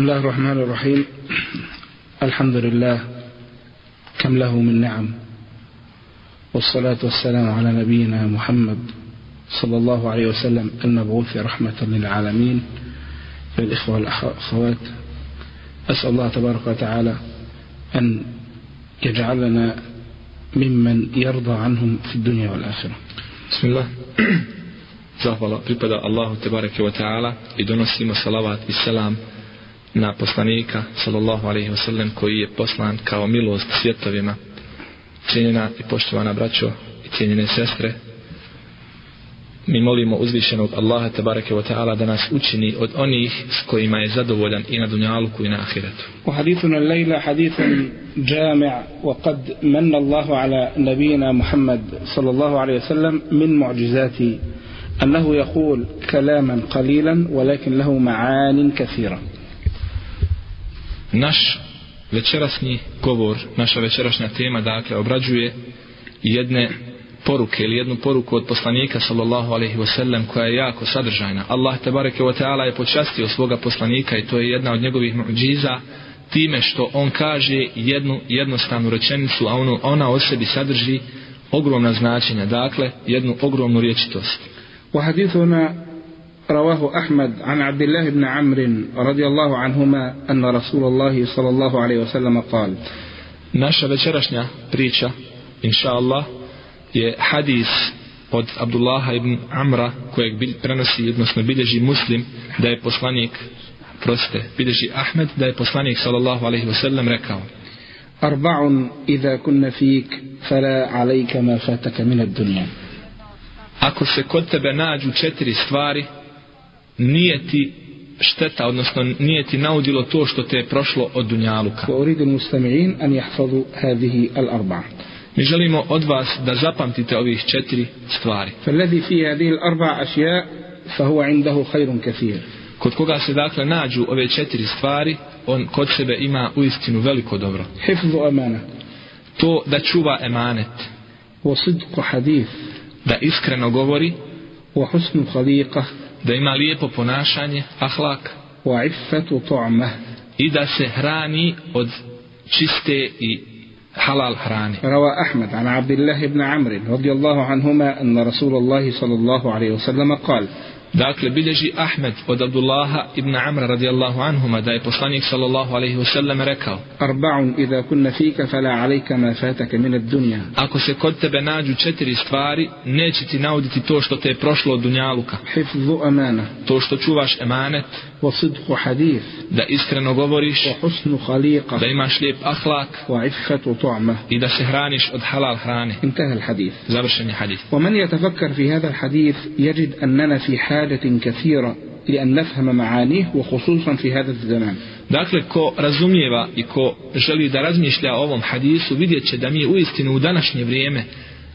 بسم الله الرحمن الرحيم. الحمد لله. كم له من نعم. والصلاة والسلام على نبينا محمد صلى الله عليه وسلم المبعوث رحمة للعالمين. للإخوة والأخوات أسأل الله تبارك وتعالى أن يجعلنا ممن يرضى عنهم في الدنيا والآخرة. بسم الله. Zahvala pripada Allahu Tebareke wa ta'ala i donosimo salavat i na poslanika sallallahu alaihi wasallam koji je poslan kao milost svjetovima cijenjena i poštovana braćo i cijenjene sestre mi molimo uzvišenog Allaha tabarake wa ta'ala da nas učini od onih s kojima je zadovoljan i na dunjaluku i na ahiretu وحديثنا الليلة حديث جامع وقد من الله على نبينا محمد صلى الله عليه وسلم من معجزاته أنه يقول كلاما قليلا ولكن له معان كثيرة naš večerasni govor, naša večerašnja tema, dakle, obrađuje jedne poruke ili jednu poruku od poslanika sallallahu alaihi wasallam koja je jako sadržajna. Allah tabareke wa ta'ala je počastio svoga poslanika i to je jedna od njegovih muđiza time što on kaže jednu jednostavnu rečenicu, a ono, ona o sebi sadrži ogromna značenja, dakle, jednu ogromnu riječitost. وحديثنا رواه أحمد عن عبد الله بن عمرو رضي الله عنهما أن رسول الله صلى الله عليه وسلم قال Naša večerašnja priča, inša Allah, je hadis od Abdullaha ibn Amra kojeg bil, prenosi, odnosno bilježi muslim da je poslanik proste, bilježi Ahmed da je poslanik sallallahu alaihi wasallam rekao أربع إذا كن فيك فلا عليك ما فاتك من الدنيا ako se kod tebe nađu četiri stvari nije ti šteta, odnosno nije ti naudilo to što te je prošlo od dunjaluka. وأريد المستمعين أن يحفظوا هذه الأربعة Mi želimo od vas da zapamtite ovih četiri stvari. فالذي في هذه الأربع أشياء فهو عنده خير كثير Kod koga se dakle nađu ove četiri stvari, on kod sebe ima uistinu veliko dobro. حفظ أمانة To da čuva emanet, وصدق حديث da iskreno govori, وحسن خليقة da ima lijepo ponašanje, ahlak, wa iffatu i da se hrani od čiste i halal hrane. Rawa Ahmed an Abdullah ibn Amr radijallahu anhuma anna Rasulullah sallallahu alayhi wa sallam qala Dakle, bilježi Ahmed od Abdullaha ibn Amra radijallahu anhuma da je poslanik sallallahu alaihi wasallam rekao Arba'un idha kunna fika fala alaika ma fataka min ad dunja Ako se kod tebe nađu četiri stvari, neće ti nauditi to što te je prošlo od dunjaluka. Hifzu amana. To što čuvaš emanet. وصدق حديث da iskreno govoriš, وحسن خليقة da imaš lijep ahlak وعفة طعمة i da se hraniš od halal hrane. انتهى الحديث Završen je hadith. ومن يتفكر في هذا الحديث يجد أننا في حاجة كثيرة لأن نفهم معانيه وخصوصا في هذا الزمان Dakle, ko razumijeva i ko želi da razmišlja o ovom hadisu, vidjet će da mi u istinu u današnje vrijeme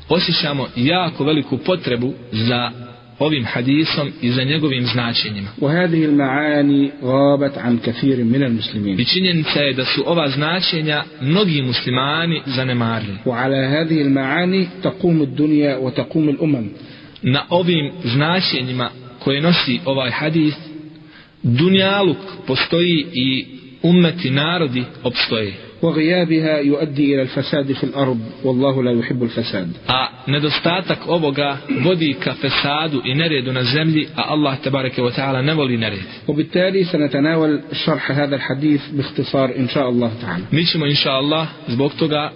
osjećamo jako veliku potrebu za ovim hadisom i za njegovim značenjima. وهذه المعاني غابت عن كثير من المسلمين I činjenica je da su ova značenja mnogi muslimani zanemarili. وعلى هذه المعاني تقوم الدنيا وتقوم الأمم Na ovim značenjima koje nosi ovaj hadis, dunjaluk postoji i ummeti narodi opstoje. وغيابها يؤدي إلى الفساد في الأرض والله لا يحب الفساد A nedostatak ovoga vodi ka fesadu i neredu na zemlji, a Allah wa ta'ala ne voli nered. وبالتالي سنتناول شرح هذا الحديث باختصار إن شاء الله تعالى Mi ćemo inša Allah zbog toga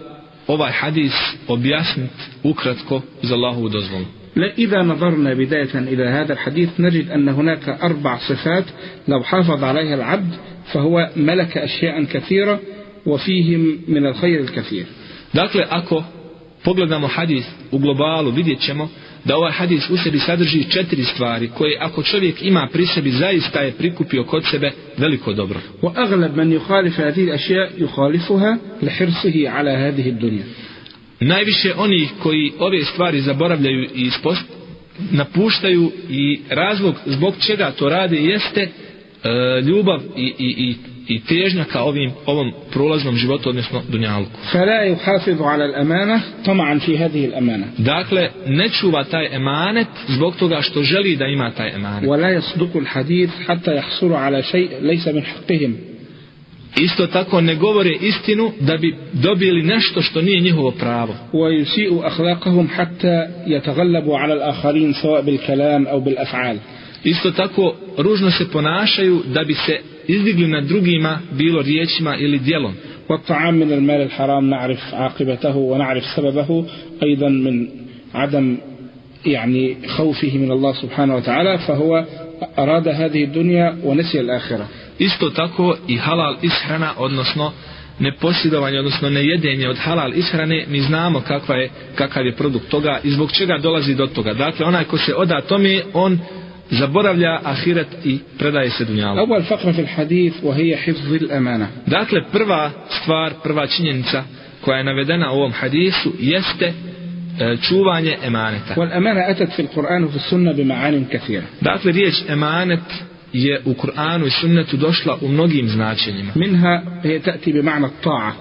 ovaj hadis objasniti ukratko uz Allahovu dozvolu. لا- إذا نظرنا بداية إلى هذا الحديث نجد أن هناك أربع صفات لو حافظ عليها العبد فهو ملك أشياء كثيرة وفيهم من الخير الكثير Dakle, ako pogledamo hadis u globalu, vidjet ćemo da ovaj hadis u sebi sadrži četiri stvari koje ako čovjek ima pri sebi zaista je prikupio kod sebe veliko dobro. وأغلب من يخالف هذه الأشياء يخالفها لحرصه على هذه الدنيا Najviše onih koji ove stvari zaboravljaju i ispost, napuštaju i razlog zbog čega to rade jeste e, ljubav i, i, i, i težnja ka ovim, ovom prolaznom životu, odnosno dunjalku. فلا يحافظ على الأمانة طمعا في هذه الأمانة Dakle, ne čuva taj emanet zbog toga što želi da ima taj emanet. ولا يصدق الحديث حتى يحصل على شيء ليس من حقهم isto tako ne govore istinu da bi dobili nešto što nije njihovo pravo ويسيء أخلاقهم حتى يتغلبوا على الآخرين سواء بالكلام أو بالأفعال isto tako ružno se ponašaju da bi se izdigli nad drugima bilo riječima ili djelom والطعام من المال الحرام نعرف عاقبته ونعرف سببه أيضا من عدم يعني خوفه من الله سبحانه وتعالى فهو أراد هذه الدنيا ونسي الآخرة isto tako i halal ishrana odnosno neposjedovanje, odnosno nejedenje od halal ishrane, mi znamo kakva je, kakav je produkt toga i zbog čega dolazi do toga. Dakle, onaj ko se oda tome, on zaboravlja ahiret i predaje se dunjalu. Ovo je fakra fil hadith, wa hije hifzil emana. Dakle, prva stvar, prva činjenica koja je navedena u ovom hadisu jeste e, čuvanje emaneta. Wal emana etat fil Kur'anu fil sunna bi ma'anim kathira. Dakle, riječ emanet je u Kur'anu i sunnetu došla u mnogim značenjima. Minha je ta'ti bi ma'na ta'a.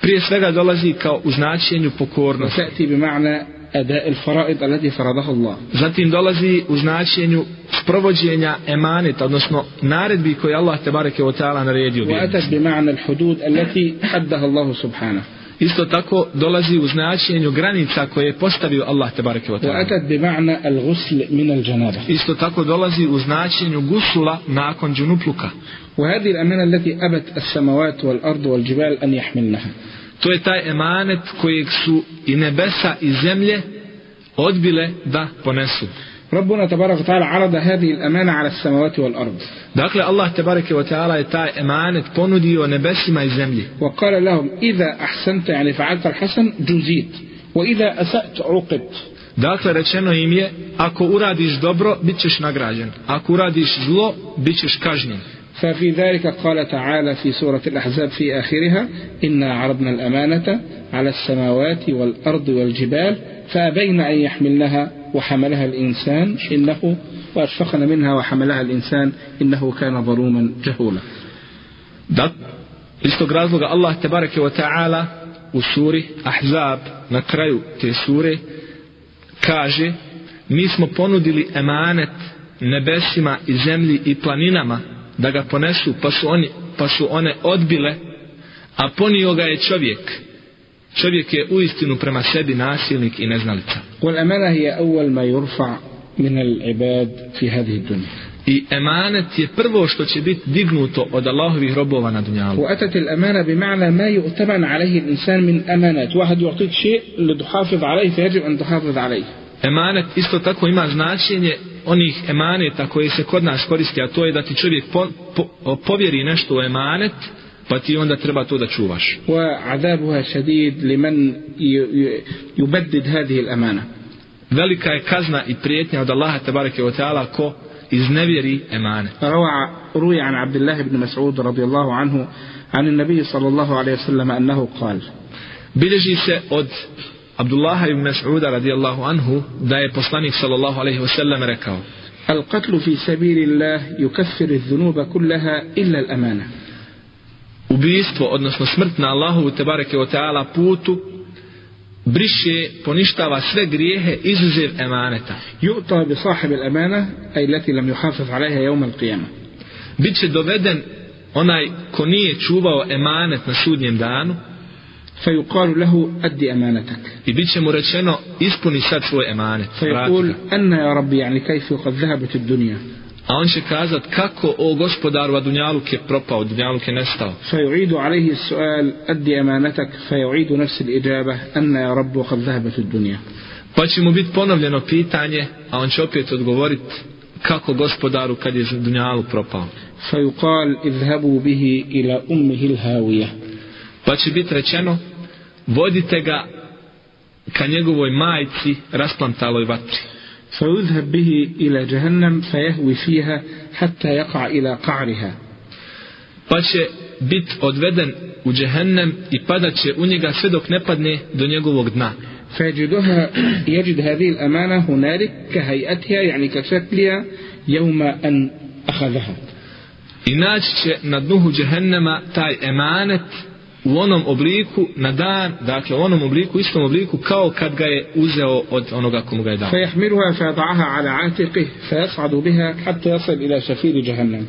Prije svega dolazi kao u značenju pokornosti. Ta'ti bi ma'na أداء الفرائض التي فرضها الله Zatim dolazi u značenju sprovođenja emaneta, odnosno naredbi koje Allah te bareke o ta'ala naredio vjernicima. وأتت بمعنى الحدود التي حدها الله سبحانه Isto tako dolazi u značenju granica koje je postavio Allah te bareke o ta'ala. وأتت بمعنى الغسل من الجنابة Isto tako dolazi u značenju gusula nakon džunupluka. وهذه الأمانة التي أبت السماوات والأرض والجبال أن يحملنها To je taj emanet kojeg su i nebesa i zemlje odbile da ponesu. ربنا تبارك وتعالى عرض هذه الأمانة على السماوات والأرض Dakle, Allah te bareke o ta'ala je taj emanet ponudio nebesima i zemlji. وقال لهم إذا أحسنت يعني فعلت الحسن جزيت وإذا أسأت عوقبت Dakle, rečeno im je, ako uradiš dobro, bit ćeš nagrađen. Ako uradiš zlo, bit ćeš kažnjen. ففي ذلك قال تعالى في سورة الأحزاب في آخرها إنا عرضنا الأمانة على السماوات والأرض والجبال فأبين أن يحملنها وحملها الإنسان إنه وأشفقن منها وحملها الإنسان إنه كان ظلوما جهولا. Iz tog razloga Allah te bareke o ta'ala u suri Ahzab na kraju te sure kaže mi smo ponudili emanet nebesima i zemlji i planinama da ga ponesu pa su, oni, pa su one odbile a ponio ga je čovjek čovjek je uistinu prema sebi nasilnik i neznalica والأمانة هي أول ما يرفع من العباد في هذه الدنيا i emanet je prvo što će biti dignuto od Allahovih robova na dunjalu وأتت الأمانة بمعنى ما يؤتمن عليه الإنسان من أمانات واحد يعطيك شيء لتحافظ عليه فيجب أن تحافظ عليه emanet isto tako ima značenje onih emaneta koje se kod nas koristi, a to je da ti čovjek po, po, povjeri nešto u emanet, pa ti onda treba to da čuvaš. وعذابها شديد لمن ي- ي- يبدد هذه الأمانة Velika je kazna i prijetnja od Allaha tebareke wa ta'ala ko iznevjeri emanet. روى روي عن عبد الله بن مسعود رضي الله عنه عن النبي صلى الله عليه وسلم أنه قال Bilježi se od Abdullah ibn Mas'uda radijallahu anhu da je poslanik sallallahu alejhi ve sellem rekao: "Al-qatl fi sabilillah yukaffir adh-dhunuba kullaha illa al-amana." Ubistvo, odnosno smrt na Allahu te bareke ve taala putu briše, poništava sve grijehe izuzev emaneta. Yu'ta bi sahib al-amana ay lati lam yuhafiz 'alayha yawm al-qiyamah. Biće doveden onaj ko nije čuvao emanet na sudnjem danu فيقال له أدي أمانتك i bit će mu rečeno ispuni sad svoj emanet. vrati فيقول ga. أن يا ربي يعني كيف قد ذهبت الدنيا A on će kazat kako o gospodaru a Dunjaluk je propao, Dunjaluk je nestao. فيعيد عليه السؤال أدي أمانتك فيعيد نفس الإجابة أن يا رب وقد ذهبت الدنيا Pa će mu biti ponovljeno pitanje, a on će opet odgovorit kako gospodaru kad je Dunjaluk propao. فيقال اذهبوا به إلى أمه الهاوية Pa će biti rečeno, vodite ga ka njegovoj majci rasplantaloj vatri. فيذهب به إلى جهنم فيهوي فيها حتى يقع إلى قعرها Pa će biti odveden u džehennem i padat će u njega sve dok ne padne do njegovog dna. فيجدها يجد هذه الأمانة هنالك كهيئتها يعني كشكلها يوم أن أخذها I naći će na dnuhu džehennema taj emanet u onom obliku na dan, dakle u onom obliku, istom obliku kao kad ga je uzeo od onoga komu ga je dao. فيحملها فيضعها على عاتقه فيصعد بها حتى يصل إلى شفير جهنم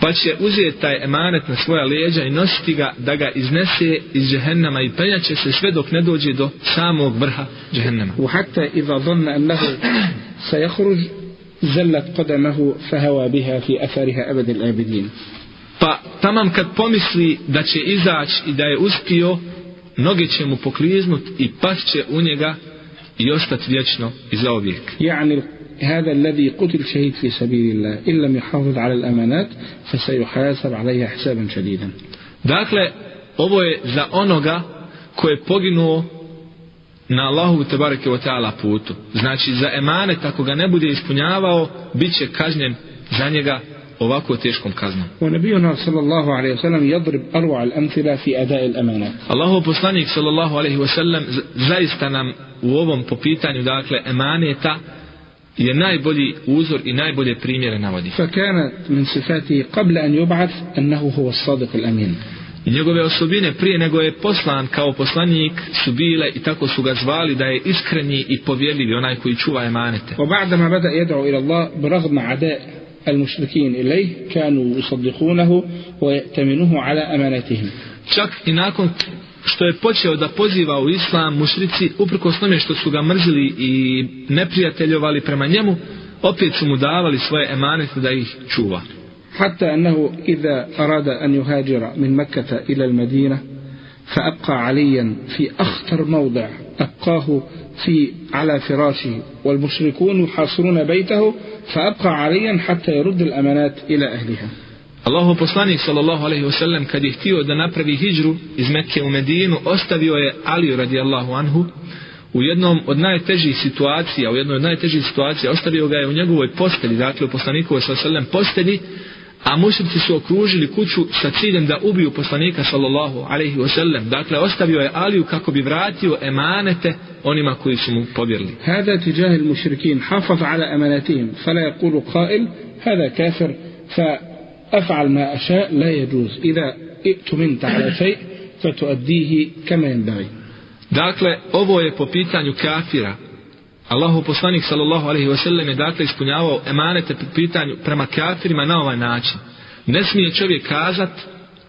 pa će uzeti taj emanet na svoja leđa i nositi ga da ga iznese iz džehennama i penjaće se sve dok ne dođe do samog vrha džehennama. وحتى إذا ظن أنه سيخرج زلت قدمه فهوى بها في أثرها أبد الآبدين Pa tamam kad pomisli da će izaći i da je uspio, noge će mu pokliznut i pašće u njega i ostati vječno i zaovijek. يعني هذا الذي قتل شهيد في سبيل الله إن لم يحافظ على الأمانات فسيحاسب عليها حسابا شديدا Dakle, ovo je za onoga ko je poginuo na Allahu te bareke ve taala putu. Znači za emanet ako ga ne bude ispunjavao, bit će kažnjen za njega ovako teškom kaznom. ونبينا صلى الله عليه وسلم يضرب أروع الأمثلة في أداء الأمانات Allahu poslanik sallallahu alejhi ve sellem z- zaista nam u ovom po pitanju dakle emaneta je najbolji uzor i najbolje primjere navodi. فكانت من صفاته قبل أن يبعث أنه هو الصادق الأمين I njegove osobine prije nego je poslan kao poslanik su bile i tako su ga zvali da je iskreni i povjerljivi onaj koji čuva emanete. وبعدما بدأ يدعو إلى الله برغم عداء المشركين إليه كانوا يصدقونه ويأتمنوه على أماناتهم Čak i nakon što je počeo da poziva u islam mušrici, uprkos tome što su ga mrzili i neprijateljovali prema njemu, opet su mu davali svoje emanete da ih čuva. حتى أنه إذا أراد أن يهاجر من مكة إلى المدينة فأبقى عليا في أخطر موضع أبقاه في على فراشه والمشركون يحاصرون بيته فأبقى عليا حتى يرد الأمانات إلى أهلها Allahu poslanik sallallahu alejhi ve sellem kad je htio da napravi hidžru iz Mekke u Medinu, ostavio je Aliju radijallahu anhu u jednom od najtežih situacija, u jednoj od najtežih situacija, ostavio ga je u njegovoj postelji, dakle u poslanikovoj sallallahu alejhi ve sellem postelji, a mušnici su okružili kuću sa ciljem da ubiju poslanika sallallahu alaihi wasallam. Dakle, ostavio je Aliju kako bi vratio emanete onima koji su mu povjerili. Hada ti džahil mušrikin hafaz ala emanatihim, fala je kuru hada kafir, fa afal ma aša, la yajuz. Ida i'tu min ta'la fej, fa tuaddihi kama jendavi. Dakle, ovo je po pitanju kafira, Allahu poslanik sallallahu alaihi wa sallam je dakle ispunjavao emanete po pitanju prema kafirima na ovaj način. Ne smije čovjek kazat,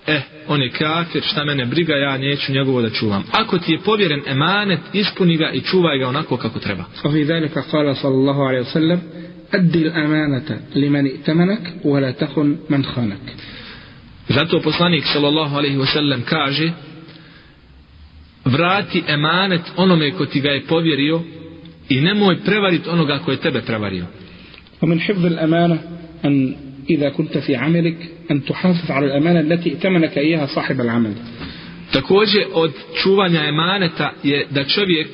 eh, on je kafir, šta mene briga, ja neću njegovo da čuvam. Ako ti je povjeren emanet, ispuni ga i čuvaj ga onako kako treba. A vi dalje sallallahu alaihi wa sallam, addi l'amanata li meni temanak, uvala tahun man hanak. Zato poslanik sallallahu alaihi wa sallam kaže, vrati emanet onome ko ti ga je povjerio i nemoj prevariti onoga ko je tebe prevario. ومن حفظ الأمانة أن إذا كنت في عملك أن تحافظ على الأمانة التي ائتمنك إياها صاحب العمل Također od čuvanja emaneta je da čovjek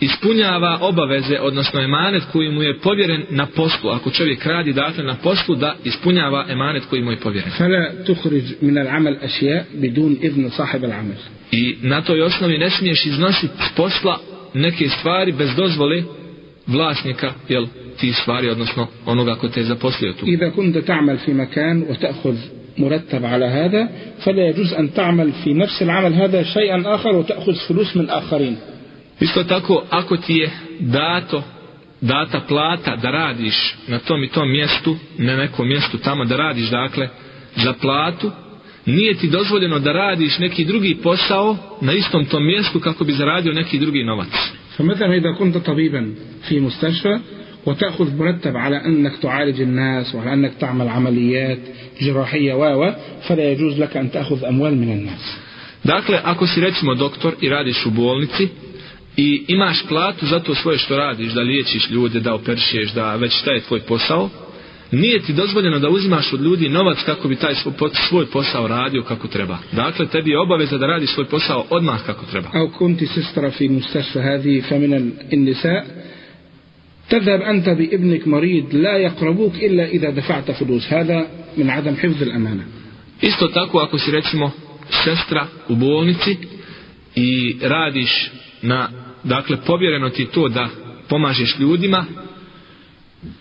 ispunjava obaveze, odnosno emanet koji mu je povjeren na poslu. Ako čovjek radi dakle na poslu, da ispunjava emanet koji mu je povjeren. فلا تخرج من العمل أشياء بدون إذن صاحب العمل I na toj osnovi ne smiješ iznositi s posla neke stvari bez dozvole vlasnika, jel, ti stvari, odnosno onoga ko te je zaposlio tu. إذا كنت تعمل في مكان وتأخذ مرتب على هذا فلا يجوز أن تعمل في نفس العمل هذا شيئا آخر وتأخذ فلوس من آخرين Isto tako, ako ti je dato, data plata da radiš na tom i tom mjestu, na nekom mjestu tamo da radiš, dakle, za platu, nije ti dozvoljeno da radiš neki drugi posao na istom tom mjestu kako bi zaradio neki drugi novac. فمثلا إذا كنت طبيبا في مستشفى وتأخذ مرتب على أنك تعالج الناس وعلى أنك تعمل عمليات جراحية و و فلا يجوز لك أن تأخذ أموال من الناس Dakle, ako si recimo doktor i radiš u bolnici i imaš platu za to svoje što radiš, da liječiš ljude, da operišeš, da već šta je tvoj posao, nije ti dozvoljeno da uzimaš od ljudi novac kako bi taj svoj po- svoj posao radio kako treba. Dakle, tebi je obaveza da radiš svoj posao odmah kako treba. أو كنت سسترة في المستشفى هذه فمن النساء تذهب أنت بابنك مريض لا يقربوك إلا إذا دفعت فلوس هذا من عدم حفظ الأمانة Isto tako ako si recimo sestra u bolnici i radiš na, dakle, povjereno ti je to da pomažeš ljudima,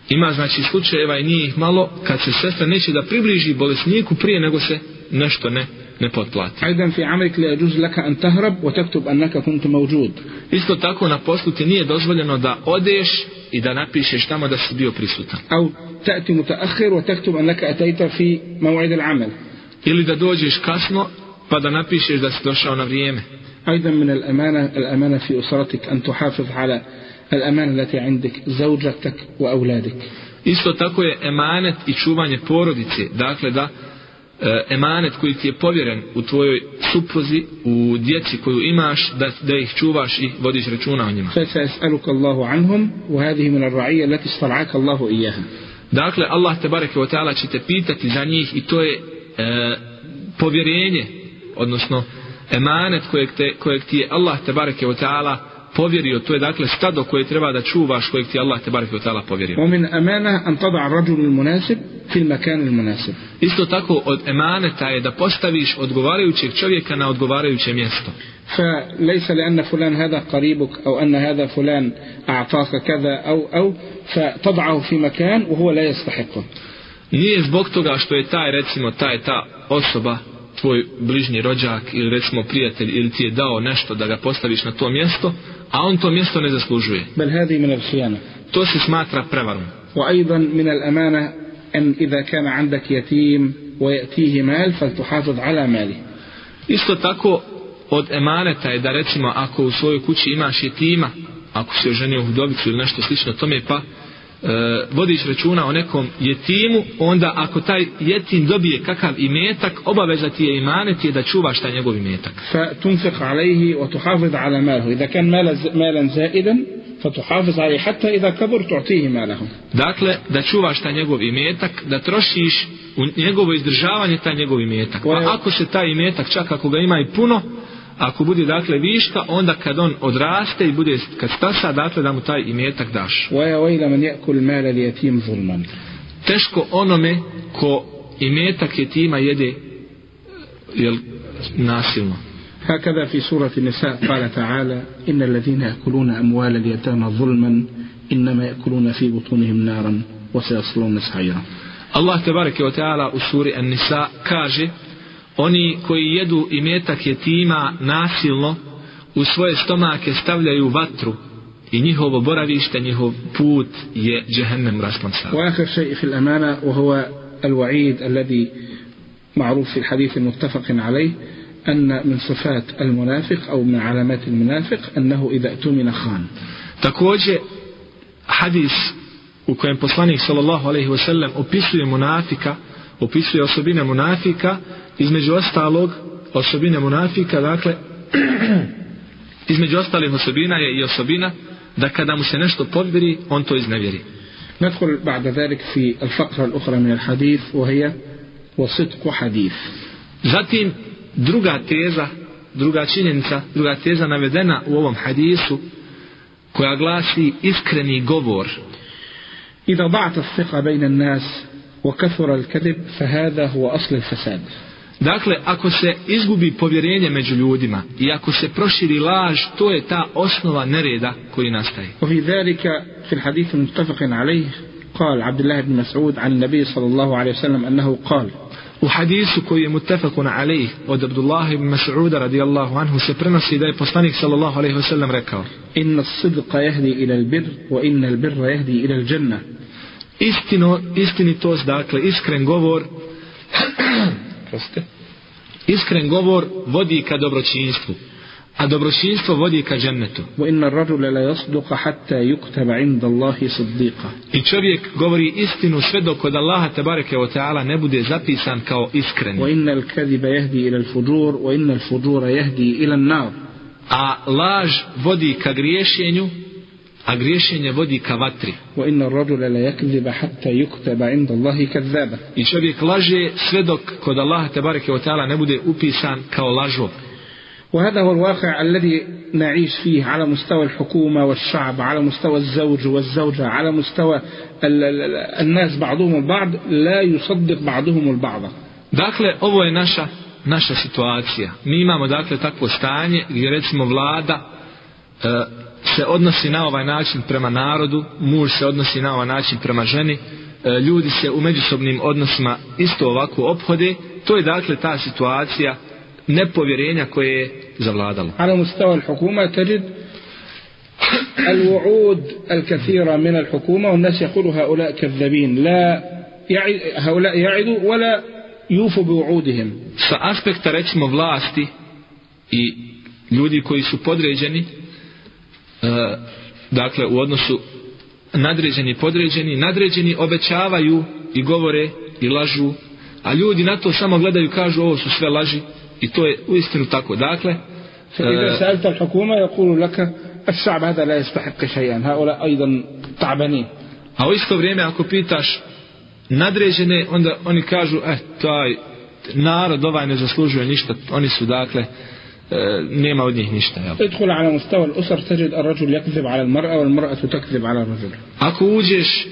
ima znači slučajeva i nije ih malo kad se sestra neće da približi bolesniku prije nego se nešto ne ne potplati. Ajdan fi amrik la yajuz laka an tahrab wa taktub annaka kunt mawjud. Isto tako na poslu ti nije dozvoljeno da odeš i da napišeš tamo da si bio prisutan. Au ta'ti mutaakhir wa taktub annaka ataita fi maw'id al-amal. Ili da dođeš kasno pa da napišeš da si došao na vrijeme. Ajdan min al-amana al-amana fi usratik an tuhafiz ala الأمانة التي عندك زوجتك وأولادك isto tako je emanet i čuvanje porodice dakle da e, emanet koji ti je povjeren u tvojoj supruzi u djeci koju imaš da, da ih čuvaš i vodiš računa o njima فسيسألك الله عنهم وهذه من الرعية التي استرعاك الله إياها dakle Allah te bareke wa ta'ala će te pitati za njih i to je e, povjerenje odnosno emanet kojeg, te, kojeg ti je Allah te bareke wa ta'ala povjerio, to je dakle stado koje treba da čuvaš kojeg ti je Allah te bareke wa ta'ala povjerio ومن أمانة أن تضع الرجل المناسب في المكان المناسب isto tako od emaneta je da postaviš odgovarajućeg čovjeka na odgovarajuće mjesto فليس لأن فلان هذا قريبك أو أن هذا فلان أعطاك كذا أو أو فتضعه في مكان وهو لا يستحقه nije zbog toga što je taj recimo taj ta osoba tvoj bližnji rođak ili recimo prijatelj ili ti je dao nešto da ga postaviš na to mjesto a on to mjesto ne zaslužuje. Bel hadi min al-khiyana. To se smatra prevarom. Wa aidan min al-amana an idha kana 'indak yatim wa yatihi mal faltuhafiz 'ala mali. Isto tako od emaneta je da recimo ako u svojoj kući imaš jetima, ako si oženio u hudovicu ili nešto slično tome, pa vodiš računa o nekom jetimu, onda ako taj jetim dobije kakav imetak, obaveza ti je imanet je da čuvaš taj njegov imetak. فتنفق عليه وتحافظ على ماله إذا كان مالا مالا زائدا فتحافظ عليه حتى إذا كبر تعطيه ماله Dakle, da čuvaš taj njegov imetak, da trošiš u njegovo izdržavanje taj njegov imetak. Pa Koje- ako se taj imetak, čak ako ga ima i puno, ako bude dakle viška, onda kad on odraste i bude, kad stasa, dakle da mu taj imetak daš. ويا ويل من يأكل مال اليتيم ظلما Teško onome ko imetak je tima jede jel, nasilno. هكذا في سورة النساء قال تعالى إن الذين يأكلون أموال اليتامى ظلما إنما يأكلون في بطونهم نارا وسيصلون سعيرا Allah te bareke o teala u suri An-Nisa kaže oni koji jedu imetak jetima nasilno u svoje stomake stavljaju vatru i njihovo boravište, njihov put je džehennem rasplan stav. وآخر شيء في الأمانة وهو الوعيد الذي معروف في الحديث المتفق عليه أن من صفات المنافق أو من علامات المنافق أنه إذا اؤتمن خان Također hadis u kojem poslanik sallallahu alejhi ve sellem opisuje munafika, opisuje osobine munafika, između ostalog osobine munafika, dakle između ostalih osobina je i osobina da kada mu se nešto povjeri, on to iznevjeri. ندخل بعد ذلك في الفقرة الأخرى من الحديث وهي وصدق حديث Zatim druga teza, druga činjenica, druga teza navedena u ovom hadisu koja glasi iskreni govor. إذا ضاعت الثقة بين الناس وكثر الكذب فهذا هو أصل الفساد Dakle, ako se izgubi povjerenje među ljudima i ako se proširi laž, to je ta osnova nereda koji nastaje. وفي ذلك في الحديث المتفق عليه قال عبد الله بن مسعود عن النبي صلى الله عليه وسلم أنه قال U hadisu koji je mutafakun alejh od Abdullah ibn Mas'uda radijallahu anhu se prenosi da je poslanik sallallahu alejhi ve sellem rekao: إن الصدق يهدي إلى البر وإن البر يهدي إلى الجنة Istino, istinitost, dakle iskren govor Proste. Iskren govor vodi ka dobročinstvu, a dobročinstvo vodi ka džennetu. Wa inna ar-rajula la yasduqu hatta yuktaba 'inda Allahi siddiqa. I čovjek govori istinu sve dok od Allaha tebareke ve taala ne bude zapisan kao iskren. Wa innal kadiba yahdi ila al-fujur wa innal fujura yahdi ila an-nar. A laž vodi ka griješenju, a griješenje vodi ka vatri. وإن الرجل لا يكذب حتى يكتب عند الله كذابا I čovjek laže sve dok kod Allaha tebareke o teala ne bude upisan kao lažov. وهذا هو الواقع الذي نعيش فيه على مستوى الحكومة والشعب على مستوى الزوج والزوجة على مستوى ال- ال- ال- الناس بعضهم البعض لا يصدق بعضهم البعض Dakle, ovo je naša, naša situacija. Mi imamo dakle takvo stanje gdje recimo vlada e, se odnosi na ovaj način prema narodu, muž se odnosi na ovaj način prema ženi, e, ljudi se u međusobnim odnosima isto ovako ophode. To je dakle ta situacija nepovjerenja koje je zavladalo. على مستوى الحكومة تجد الوعود الكثيرة من الحكومة والناس يقول هؤلاء كذابين لا يعد هؤلاء يعدوا ولا يوفوا بوعودهم sa aspekta recimo vlasti i ljudi koji su podređeni e, dakle u odnosu nadređeni i podređeni nadređeni obećavaju i govore i lažu a ljudi na to samo gledaju kažu ovo su sve laži i to je uistinu tako dakle فإذا سألت الحكومة يقول لك الشعب هذا لا يستحق شيئا هؤلاء أيضا تعبانين a u isto vrijeme ako pitaš nadređene onda oni kažu eh taj narod ovaj ne zaslužuje ništa oni su dakle e, nema od njih ništa jel? ادخل على مستوى الأسر تجد الرجل يكذب على المرأة والمرأة تكذب على الرجل ako uđeš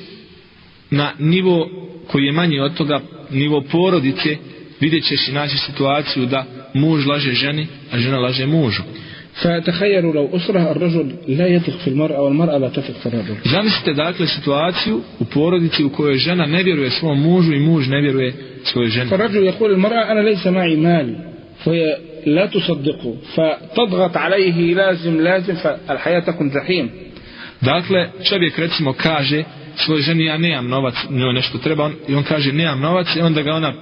na nivo koji je manji od toga nivo porodice vidjet ćeš i naći situaciju da muž laže ženi a žena laže mužu فتخيلوا لو أسرة الرجل لا يثق في المرأة والمرأة لا تثق في الرجل Zamislite dakle situaciju u porodici u kojoj žena ne vjeruje svom mužu i muž ne vjeruje svojoj ženi. فالرجل يقول المرأة أنا ليس معي مال فهي لا تصدقه فتضغط عليه لازم لازم فالحياة تكون جحيم Dakle, čovjek recimo kaže svojoj ženi ja nemam novac, njoj nešto treba on, i on kaže nemam novac i onda ga ona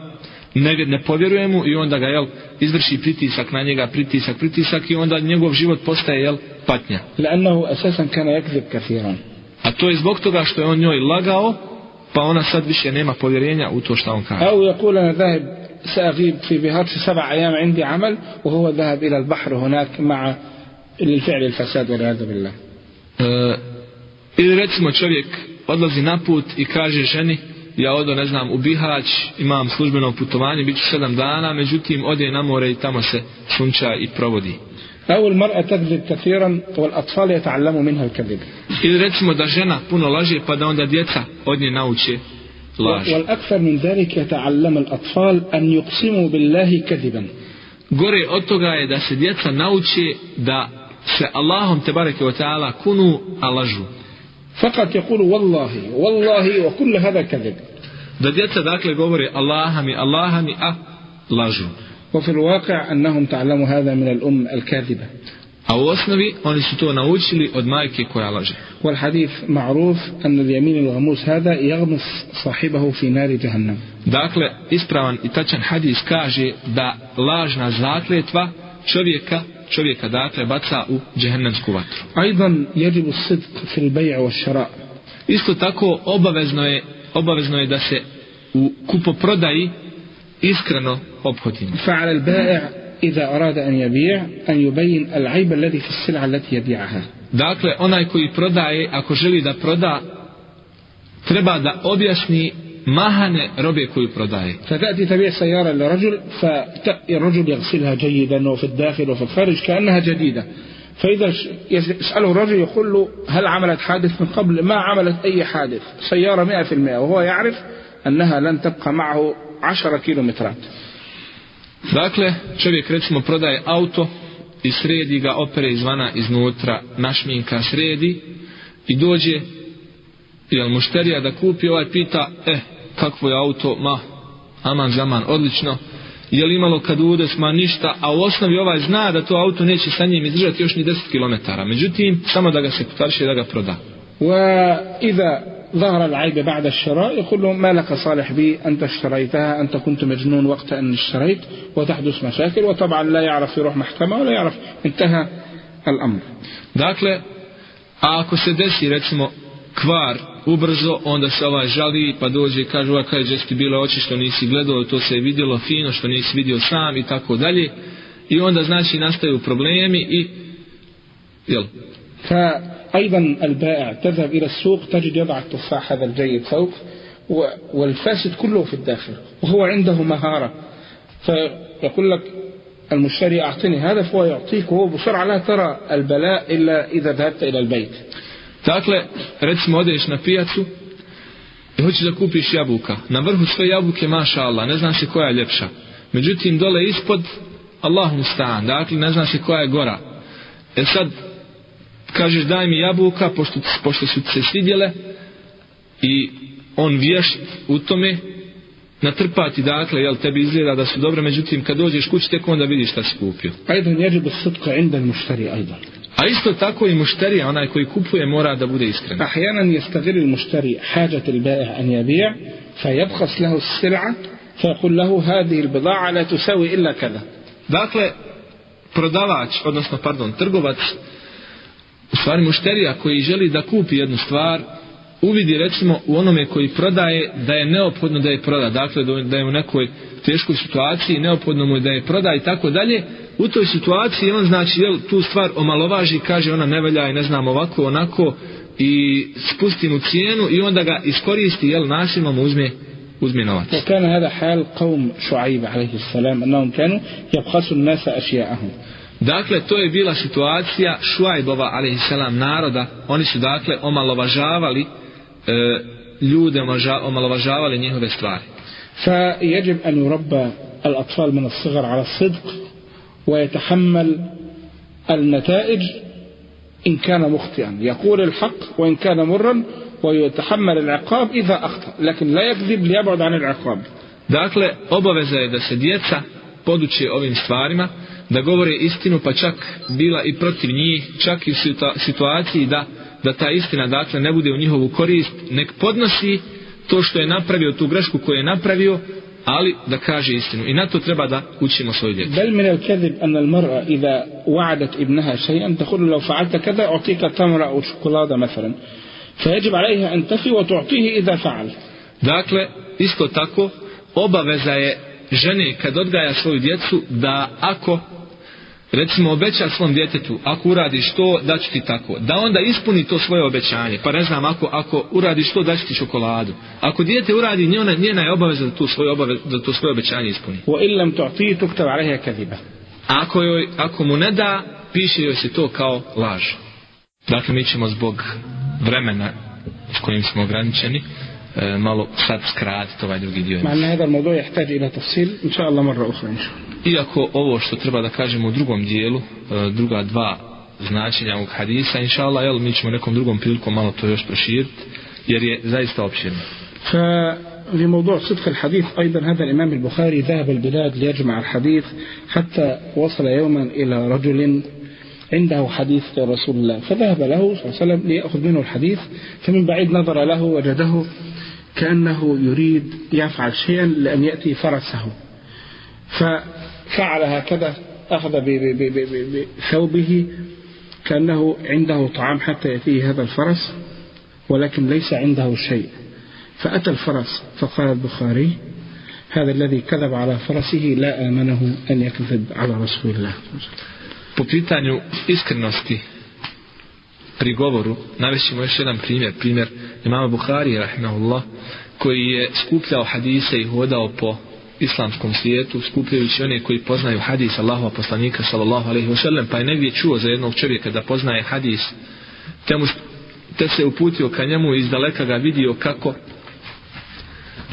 ne, vjer- ne povjeruje mu i onda ga jel, izvrši pritisak na njega, pritisak, pritisak i onda njegov život postaje jel, patnja. لأنه أساسا كان يكذب كثيرا A to je zbog toga što je on njoj lagao, pa ona sad više nema povjerenja u to što on kaže. أو يقول أنا ذاهب سأغيب في بهارش سبع أيام عندي عمل وهو ذهب إلى البحر هناك مع للفعل الفساد والعياذ بالله E, ili recimo čovjek odlazi na put i kaže ženi ja odo ne znam u Bihać imam službeno putovanje bit ću sedam dana međutim ode na more i tamo se sunča i provodi أو المرأة تكذب كثيرا والأطفال يتعلموا منها الكذب ili recimo da žena puno laže pa da onda djeca od nje nauče laž والأكثر من ذلك يتعلم الأطفال أن يقسموا بالله كذبا. Gore od toga je da se djeca nauče da se Allahom te bareke o ta'ala kunu a lažu. فقط يقول والله والله وكل هذا كذب. Da djeca dakle govore Allaha mi Allaha mi a lažu. وفي الواقع أنهم تعلموا هذا من الأم الكاذبة. A u osnovi oni su to naučili od majke koja laže. والحديث معروف أن اليمين الغموس هذا يغمس صاحبه في نار جهنم Dakle, ispravan i tačan hadis kaže da lažna zakletva čovjeka, čovjeka dakle baca u džehennemsku vatru. أيضا يجب الصدق في البيع والشراء Isto tako obavezno je, obavezno je da se u kupoprodaji iskreno obhodimo. فعلى البائع إذا أراد أن يبيع أن يبين العيب الذي في السلعة التي يبيعها. Dakle, onaj koji prodaje, ako želi da proda, treba da objasni mahane robe koju prodaje. فتأتي تبيع سيارة لرجل فالرجل يغسلها جيدا وفي الداخل وفي الخارج كأنها جديدة. فإذا يسأله الرجل يقول له هل عملت حادث من قبل؟ ما عملت أي حادث. سيارة مئة في المئة وهو يعرف أنها لن تبقى معه عشرة كيلومترات. Dakle, čovjek recimo prodaje auto i sredi ga, opere izvana, iznutra, našminka sredi i dođe jel mušterija da kupi ovaj pita, e, eh, kakvo je auto, ma, aman zaman, odlično, je li imalo kad udes, ma ništa, a u osnovi ovaj zna da to auto neće sa njim izdržati još ni 10 km. Međutim, samo da ga se potarši da ga proda. Wa, iza ظهر العيب بعد الشراء يقول له ما لك صالح بي أنت اشتريتها أنت كنت مجنون وقت أن اشتريت وتحدث مشاكل وطبعا لا يعرف يروح محكمة ولا يعرف انتهى الأمر Dakle, a ako se desi recimo kvar ubrzo, onda se ovaj žali pa dođe i kaže ova kaže ti bilo oči što nisi gledao, to se je vidjelo fino što nisi vidio sam i tako dalje. I onda znači nastaju problemi i jel, فأيضا البائع تذهب إلى السوق تجد يضع التفاح هذا الجيد فوق والفاسد كله في الداخل وهو عنده مهارة فيقول لك المشتري أعطني هذا فهو يعطيك وهو بسرعة لا ترى البلاء إلا إذا ذهبت إلى البيت Dakle, recimo odeš na pijacu i hoćeš da kupiš jabuka. Na vrhu sve jabuke, maša Allah, ne znam se koja je ljepša. Međutim, dole ispod, Allahu stan, dakle, ne se koja je gora. E sad, kažeš daj mi jabuka pošto, pošto su se svidjele i on vješ u tome natrpati dakle jel tebi izgleda da su dobre međutim kad dođeš kući tek onda vidiš šta si kupio pa ajde njeđe bez inda muštari ajde A isto tako i mušterija, onaj koji kupuje, mora da bude iskren. Ahjanan je stavili mušterija, hađat il bae'a an jabija, fa jabhas lehu sir'a, fa kul lehu hadi il bida'a, la tu sevi illa kada. Dakle, prodavač, odnosno, pardon, trgovac, u stvari mušterija koji želi da kupi jednu stvar, uvidi recimo u onome koji prodaje da je neophodno da je proda, dakle da je u nekoj teškoj situaciji, neophodno mu je da je proda i tako dalje, u toj situaciji on znači jel, tu stvar omalovaži, kaže ona ne velja i ne znam ovako, onako i spusti mu cijenu i onda ga iskoristi, jel, nasilno mu uzme uzme novac. وكان هذا حال قوم شعيب عليه السلام أنهم كانوا يبخسوا الناس أشياءهم Dakle, to je bila situacija Šuajbova, alaihissalam, naroda. Oni su, dakle, omalovažavali e, ljude, omaža- omalovažavali njihove stvari. فيجب أن يربى الأطفال من الصغر على الصدق ويتحمل النتائج إن كان مخطئا يقول الحق وإن كان مرا ويتحمل العقاب إذا أخطأ لكن لا يكذب ليبعد عن العقاب Dakle, obaveza je da se djeca poduče ovim stvarima, da govore istinu, pa čak bila i protiv njih, čak i u situa- situaciji da, da ta istina dakle ne bude u njihovu korist, nek podnosi to što je napravio, tu grešku koju je napravio, ali da kaže istinu. I na to treba da učimo svoju djecu. بل من الكذب أن المرأة إذا وعدت ابنها شيئا تقول له لو فعلت كذا أعطيك تمرة أو شوكولاتة مثلا فيجب عليها أن تفي وتعطيه إذا فعل Dakle, isto tako, obaveza je žene kad odgaja svoju djecu da ako recimo obeća svom djetetu ako uradiš to da će ti tako. Da onda ispuni to svoje obećanje. Pa ne znam ako, ako uradiš to da ću ti čokoladu. Ako djete uradi njena, njena je obaveza da, tu svoje obave, da to svoje obećanje ispuni. O illam ako, joj, ako mu ne da piše joj se to kao laž. Dakle mi ćemo zbog vremena s kojim smo ograničeni malo sad skratiti ovaj drugi dio. هذا الموضوع يحتاج إلى تفصيل إن شاء الله مرة أخرى إن شاء الله Iako ovo što treba da kažemo u drugom dijelu, e, druga dva značenja ovog hadisa, inša Allah, jel, mi ćemo nekom drugom prilikom malo to još proširiti, jer je zaista opširno. ففي موضوع صدق الحديث أيضا هذا الإمام البخاري ذهب البلاد ليجمع الحديث حتى وصل يوما إلى رجل عنده حديث رسول الله فذهب له صلى الله عليه وسلم ليأخذ منه الحديث فمن بعيد نظر له وجده كأنه يريد يفعل شيئا لأن يأتي فرسه. ففعل هكذا أخذ بثوبه كأنه عنده طعام حتى يأتيه هذا الفرس ولكن ليس عنده شيء. فأتى الفرس فقال البخاري هذا الذي كذب على فرسه لا آمنه أن يكذب على رسول الله. Po pitanju iskrenosti pri govoru, navešćemo još jedan primjer, primjer imama Buhari, rahimahullah, koji je skupljao hadise i hodao po islamskom svijetu, skupljajući one koji poznaju hadis Allahova poslanika, sallallahu alaihi wasallam, pa je negdje čuo za jednog čovjeka da poznaje hadis, te, mu, te se uputio ka njemu i iz daleka ga vidio kako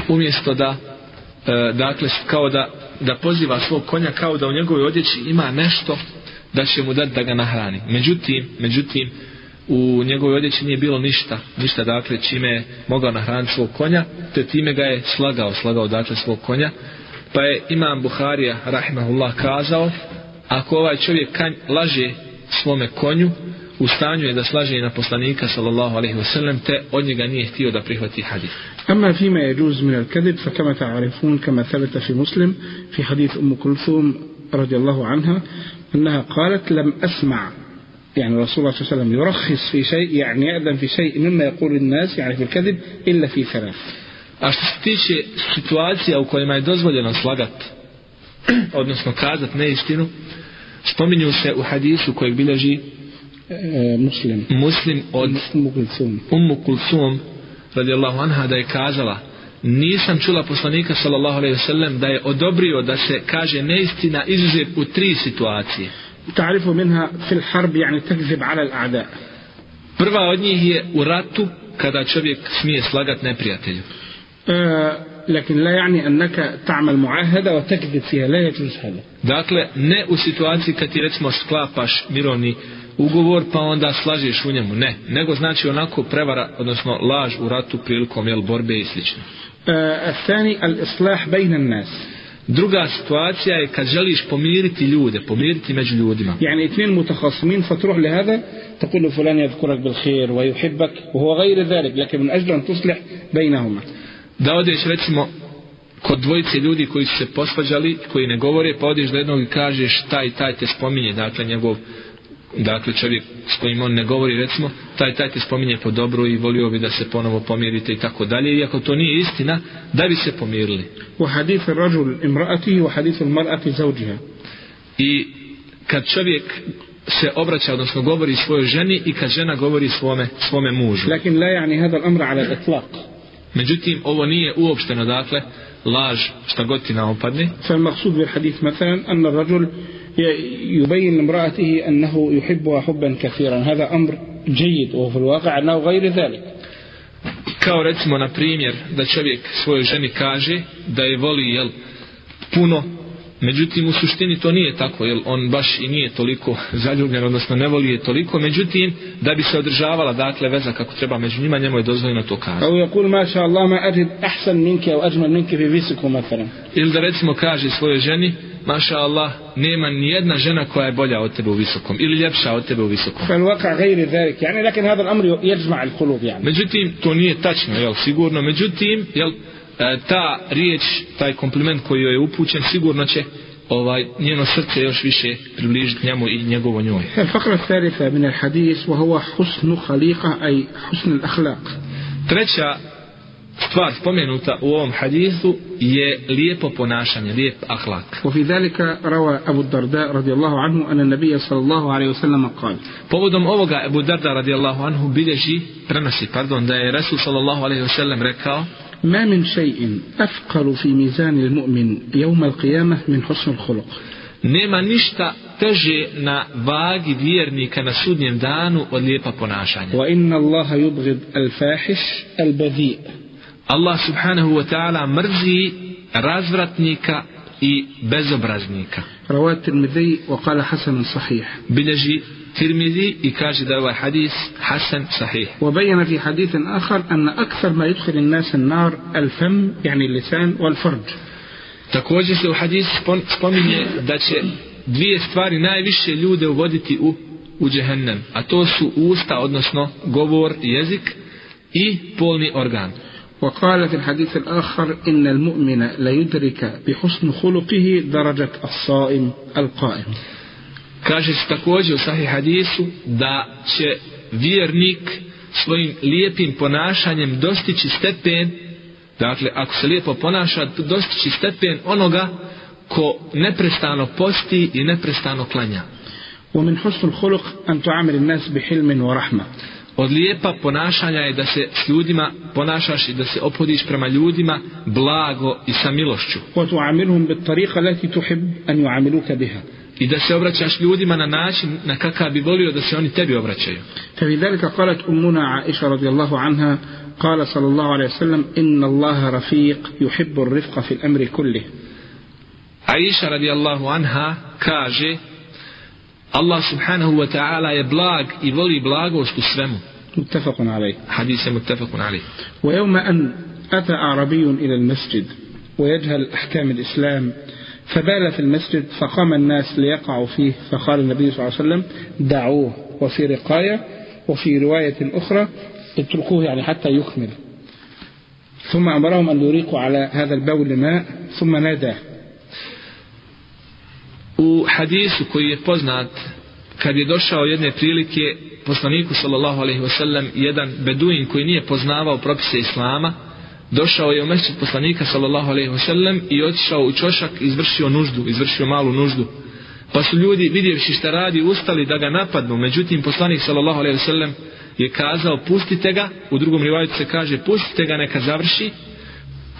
umjesto da e, dakle kao da, da poziva svog konja kao da u njegovoj odjeći ima nešto da će mu dati da ga nahrani. Međutim, međutim u njegovoj odjeći nije bilo ništa ništa dakle čime je mogao nahraniti svog konja te time ga je slagao slagao dakle svog konja pa je imam Buharija rahimahullah kazao ako ovaj čovjek kanj, laže svome konju u stanju je da slaže i na poslanika sallallahu alaihi wasallam te od njega nije htio da prihvati hadis أما فيما يجوز من الكذب فكما تعرفون كما ثبت في مسلم في حديث أم كلثوم رضي الله عنها أنها قالت لم أسمع يعني رسول الله صلى الله عليه وسلم يرخص في شيء يعني يأذن في شيء مما يقول الناس يعني في الكذب إلا في ثلاث A što se tiče situacija u kojima je dozvoljeno slagat, odnosno kazat neistinu, spominju se u hadisu kojeg bilježi آه، مسلم muslim od أم كلثوم Ummu Kulsum radijallahu anha da je kazala nisam čula poslanika sallallahu alaihi wasallam da je odobrio da se kaže neistina izuzev u tri situacije. تعرف منها في الحرب يعني تكذب على الأعداء Prva od njih je u ratu kada čovjek smije slagat neprijatelju. آه، لكن لا يعني أنك تعمل معاهدة وتكذب فيها لا يجوز هذا Dakle, ne u situaciji kad ti recimo sklapaš mirovni ugovor pa onda slažeš u njemu, ne. Nego znači onako prevara, odnosno laž u ratu prilikom jel, borbe i slično. آه، الثاني الإصلاح بين الناس Druga situacija je kad želiš pomiriti ljude, pomiriti među ljudima. يعني اثنين متخاصمين فتروح لهذا تقول له فلان يذكرك بالخير ويحبك وهو غير ذلك لكن من أجل أن تصلح بينهما Da odeš recimo kod dvojice ljudi koji su se posvađali, koji ne govore, pa odeš do jednog i kažeš taj, taj te spominje, dakle njegov dakle čovjek s kojim on ne govori recimo taj taj te spominje po dobru i volio bi da se ponovo pomirite i tako dalje i ako to nije istina da bi se pomirili. U hadithu rajul imraati u hadithu marati zauđiha i kad čovjek se obraća odnosno govori svojoj ženi i kad žena govori svome svome mužu. Lakin la ja'ni hada l'amra ala etlaq međutim ovo nije uopšteno dakle laž šta god ti naopadne. Fel maksud bi hadith an anna rajul يبين لامرأته أنه يحبها حبا كثيرا هذا أمر جيد وفي الواقع أنه غير ذلك Kao recimo, na primjer, da čovjek svojoj ženi kaže da je voli, jel, puno, međutim, u suštini to nije tako, jel, on baš i nije toliko zaljubljen, odnosno ne voli je toliko, međutim, da bi se održavala, dakle, veza kako treba među njima, njemu je dozvoljeno to kazati. أو يقول ما شاء الله ما أجد أحسن منك أو أجمل منك في فيسكو مثلا Ili da recimo kaže svojoj ženi, maša Allah, nema nijedna žena koja je bolja od tebe u visokom ili ljepša od tebe u visokom. Fan waqa ghayr dhalik, yani lakin hada al-amr yajma al-qulub yani. Međutim to nije tačno, jel sigurno, međutim jel e, ta riječ, taj kompliment koji joj je upućen sigurno će ovaj njeno srce još više približiti njemu i njegovo njoj. Fakra sarifa min al-hadis wa huwa husnu khaliqa ay husn al-akhlaq. Treća stvar spomenuta u ovom hadisu je lijepo ponašanje, lijep ahlak. وفي ذلك روى أبو الدرداء رضي الله عنه أن النبي صلى الله عليه وسلم قال Povodom ovoga Ebu Darda radijallahu anhu bilježi, prenosi, pardon, da je Resul sallallahu alaihi wasallam rekao ما من شيء أثقل في ميزان المؤمن يوم القيامة من حسن الخلق nema ništa teže na vagi vjernika na sudnjem danu od lijepa ponašanja. وإن الله يبغض الفاحش البذيء Allah subhanahu wa ta'ala mrzi razvratnika i bezobraznika. رواه الترمذي وقال حسن صحيح Bilježi Tirmizi i kaže da je ovaj hadis Hasan sahih. وبين في حديث آخر أن أكثر ما يدخل الناس النار الفم يعني اللسان والفرج Također se u hadisu spon- spominje da će dvije stvari najviše ljude uvoditi u, u džehennem, a to su usta, odnosno govor, jezik i polni organ. وقال في الحديث الآخر إن المؤمن ليدرك بحسن خلقه درجة الصائم القائم Kaže se također u sahih hadisu da će vjernik svojim lijepim ponašanjem dostići stepen, dakle ako se lijepo ponaša, dostići stepen onoga ko neprestano posti i neprestano klanja. ومن حسن الخلق أن تعامل الناس بحلم ورحمة Od lijepa ponašanja je da se s ljudima ponašaš i da se opodiš prema ljudima blago i sa milošću. وتعاملهم بالطريقة التي تحب أن يعاملوك بها I da se obraćaš ljudima na način na kakav bi volio da se oni tebi obraćaju. ففي ذلك قالت أمنا عائشة رضي الله عنها قال صلى الله عليه وسلم إن الله رفيق يحب الرفق في الأمر كله Aisha radijallahu anha kaže Allah subhanahu wa ta'ala je blag i voli blagost u svemu. متفق عليه Hadis je muttafaqun alih. ويوم أن أتى أعربي إلى المسجد ويجهل أحكام الإسلام فبال في المسجد فقام الناس ليقعوا فيه فقال النبي صلى الله عليه وسلم دعوه وفي رقاية وفي رواية أخرى اتركوه يعني حتى يكمل ثم أمرهم أن يريقوا على هذا البول ماء ثم ناداه U hadisu koji je poznat kad je došao jedne prilike poslaniku sallallahu alaihi wasallam jedan beduin koji nije poznavao propise islama došao je u mešćid poslanika sallallahu alaihi wasallam i otišao u čošak i izvršio nuždu, izvršio malu nuždu. Pa su ljudi vidjevši šta radi ustali da ga napadnu. Međutim poslanik sallallahu alaihi wasallam je kazao pustite ga. U drugom rivajtu se kaže pustite ga neka završi.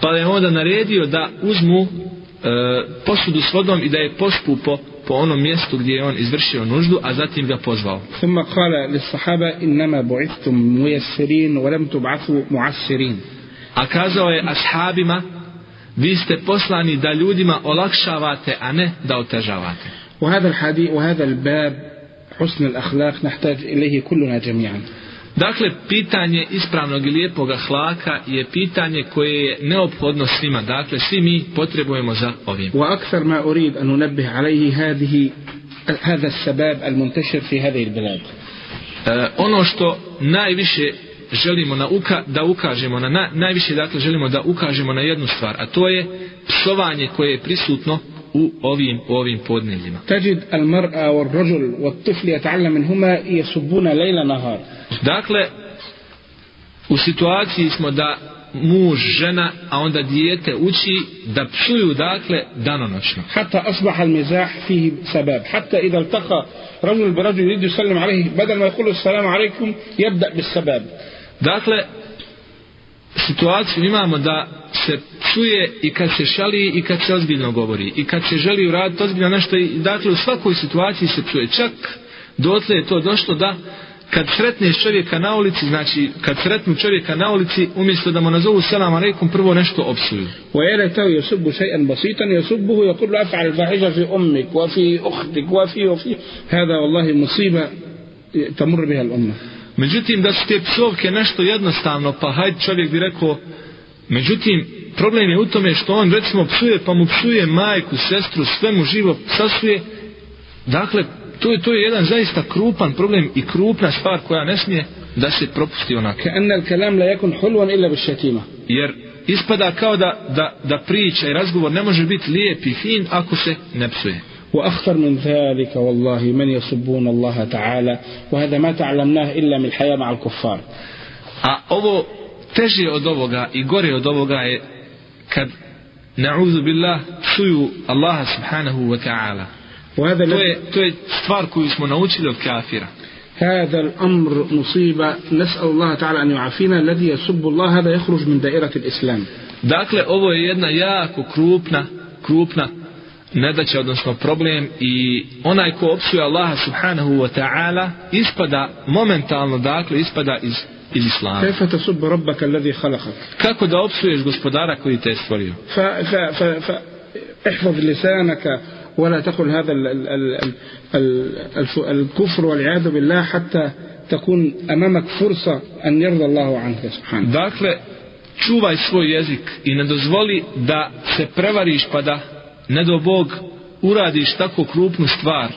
Pa je onda naredio da uzmu posudu s vodom i da je pospu po, po onom mjestu gdje je on izvršio nuždu, a zatim ga pozvao. ثم قال للصحابة إنما بعثتم ميسرين ولم تبعثوا معسرين A kazao je ashabima, vi ste poslani da ljudima olakšavate, a ne da otežavate. وهذا الحديث وهذا الباب حسن الأخلاق نحتاج إليه كلنا جميعا Dakle, pitanje ispravnog i lijepog hlaka je pitanje koje je neophodno svima. Dakle, svi mi potrebujemo za ovim. وأكثر ما أريد أن ننبه عليه هذه هذا السباب المنتشر في هذه البلاد E, ono što najviše želimo na uka, da ukažemo na, na najviše dakle želimo da ukažemo na jednu stvar a to je psovanje koje je prisutno u ovim ovim podneljima. Tajid al mar'a wal rajul wal tifl yata'allam minhuma yasubuna layla nahar. Dakle u situaciji smo da muž, žena, a onda dijete uči da psuju dakle danonoćno. Hatta asbaha al-mizah fihi sabab. Hatta idha altaqa rajul bi rajul yuridu sallam alayhi badal ma yaqulu assalamu alaykum yabda bis sabab. Dakle situaciju imamo da se psuje i kad se šali i kad se ozbiljno govori i kad se želi uraditi ozbiljno nešto i dakle u svakoj situaciji se psuje čak dotle je to došlo da kad sretneš čovjeka na ulici znači kad sretnu čovjeka na ulici umjesto da mu nazovu selam aleikum prvo nešto opsuju ويا ليته يسب شيئا بسيطا يسبه يقول له افعل الفاحشه في امك وفي اختك وفي وفي هذا والله مصيبه تمر بها الامه Međutim, da su te psovke nešto jednostavno, pa hajde čovjek bi rekao, međutim, problem je u tome što on recimo psuje, pa mu psuje majku, sestru, sve mu živo sasuje. Dakle, to je, to je jedan zaista krupan problem i krupna stvar koja ne smije da se propusti onaka. Jer ispada kao da, da, da priča i razgovor ne može biti lijep i fin ako se ne psuje. وأخطر من ذلك والله من يسبون الله تعالى وهذا ما تعلمناه إلا من الحياة مع الكفار A ovo teže od ovoga i gore od ovoga je kad na'udhu billah psuju Allaha subhanahu wa ta'ala. وهذا To الذي- je, to je stvar koju smo naučili od kafira. هذا الأمر مصيبة نسأل الله تعالى أن يعافينا الذي يسب الله هذا يخرج من دائرة الإسلام Dakle, ovo je jedna jako krupna, krupna nedaća, odnosno problem i onaj ko opsuje Allaha subhanahu wa ta'ala ispada momentalno, dakle, ispada iz, iz islama. كيف تسب ربك الذي خلقك Kako da opsuješ gospodara koji te je stvorio? ف ف ف ف احفظ لسانك ولا تقل هذا ال ال ال ال ال الف- الكفر والعياذ بالله حتى تكون أمامك فرصة أن يرضى الله عنك سبحانه Dakle, čuvaj svoj jezik i ne dozvoli da se prevariš pa da, ne do Bog, uradiš tako krupnu stvar,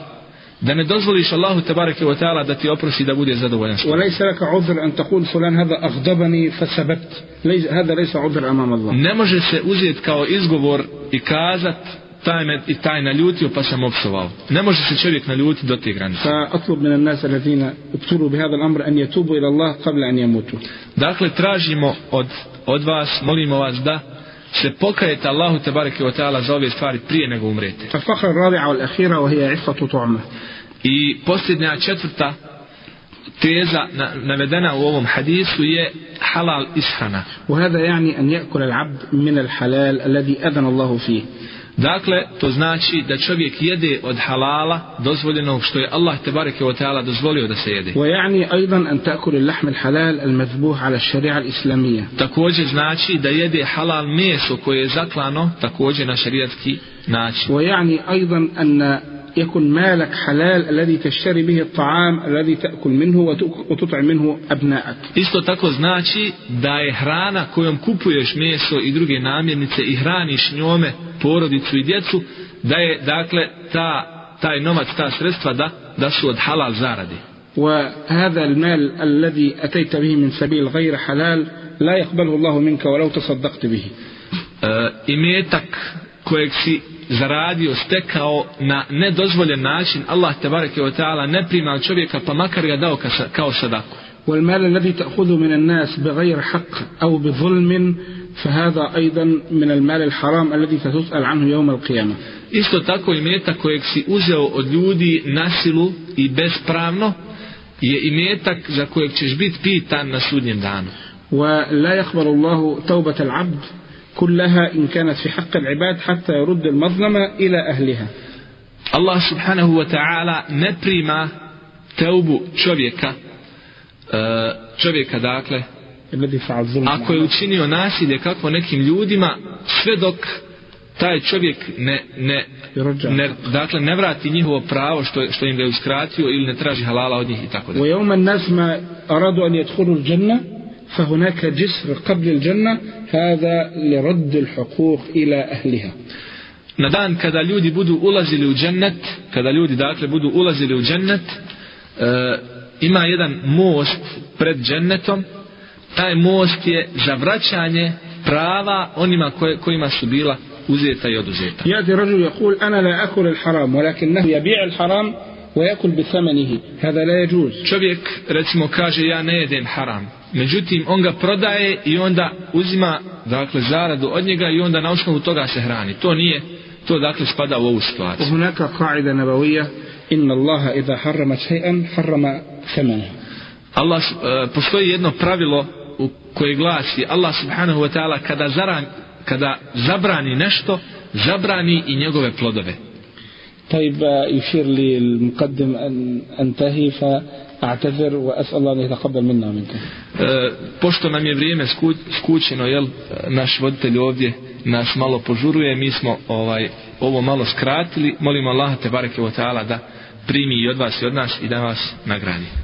da ne dozvoliš Allahu tebareke wa ta'ala da ti oprosti da bude zadovoljan. s tobom. وليس لك عذر أن تقول فلان هذا أغضبني فسببت ليس هذا ليس عذر أمام الله Ne može se uzeti kao izgovor i kazat taj me i taj naljutio pa sam opsovao. Ne može se čovjek naljutiti do te granice. فأطلب من الناس الذين ابتلوا بهذا الأمر أن يتوبوا إلى الله قبل أن يموتوا Dakle, tražimo od, od vas, molimo vas da se pokajete Allahu tebareke wa ta'ala za ove stvari prije nego umrete. الفقرة الرابعة والأخيرة وهي عفة طعمة I posljednja četvrta teza na, navedena u ovom hadisu je halal ishrana. وهذا يعني أن يأكل العبد من الحلال الذي أذن الله فيه Dakle, to znači da čovjek jede od halala dozvoljenog što je Allah tebareke wa ta'ala dozvolio da se jede. ويعني أيضا أن تأكل اللحم الحلال المذبوح على الشريعة الإسلامية Također znači da jede halal meso koje je zaklano također na šarijatski način. ويعني أيضا أن يكن مالك حلال الذي تشتري به الطعام الذي تأكل منه وتك- وتطعم منه أبنائك Isto tako znači da je hrana kojom kupuješ meso i druge namirnice i hraniš njome porodicu i djecu, da je dakle ta, taj novac, ta sredstva da, da su od halal zaradi. وهذا المال الذي أتيت به من سبيل غير حلال لا يقبله الله منك ولو تصدقت به E, imetak kojeg si zaradio, stekao na nedozvoljen način, Allah te bareke wa ta'ala ne prima od čovjeka pa makar ga dao ka- kao sadaku. والمال الذي تأخذه من الناس بغير حق أو بظلم فهذا أيضا من المال الحرام الذي ستسأل عنه يوم القيامة Isto tako imetak kojeg si uzeo od ljudi na silu i bespravno je imetak za kojeg ćeš biti pitan na sudnjem danu. ولا يقبل الله توبة العبد كلها إن كانت في حق العباد حتى يرد المظلمة إلى أهلها Allah subhanahu wa ta'ala ne prima teubu čovjeka e, čovjeka dakle الذي فعل ظلم ako je učinio nasilje kako nekim ljudima sve dok taj čovjek ne, ne, ne, dakle ne vrati njihovo pravo što, što im ga je uskratio ili ne traži halala od njih i tako da. ويوم الناس ما أرادوا أن يدخلوا الجنة فهناك جسر قبل الجنة هذا لرد الحقوق إلى أهلها Na dan kada ljudi budu ulazili u džennet, kada ljudi dakle budu ulazili u džennet, e, ima jedan most pred džennetom, taj most je za vraćanje prava onima koje, kojima su bila uzeta i oduzeta. يأتي رجل يقول أنا لا أكل الحرام ولكنه يبيع الحرام ويأكل بثمنه هذا لا يجوز Čovjek recimo kaže ja ne jedem haram. Međutim, on ga prodaje i onda uzima dakle zaradu od njega i onda na osnovu toga se hrani. To nije, to dakle spada u ovu situaciju. وهناك قاعدة نبوية إن الله إذا حرم شيئا حرم ثمنه Allah, uh, postoji jedno pravilo u koje glasi Allah subhanahu wa ta'ala kada, zaran, kada zabrani nešto, zabrani i njegove plodove. طيب آه، يشير لي المقدم أن أنتهي فأعتذر وأسأل الله أن يتقبل منا ومنكم E, pošto nam je vrijeme sku, skućeno, jel, naš voditelj ovdje nas malo požuruje, mi smo ovaj ovo malo skratili, molimo Allaha te bareke ve taala da primi i od vas i od nas i da vas nagradi.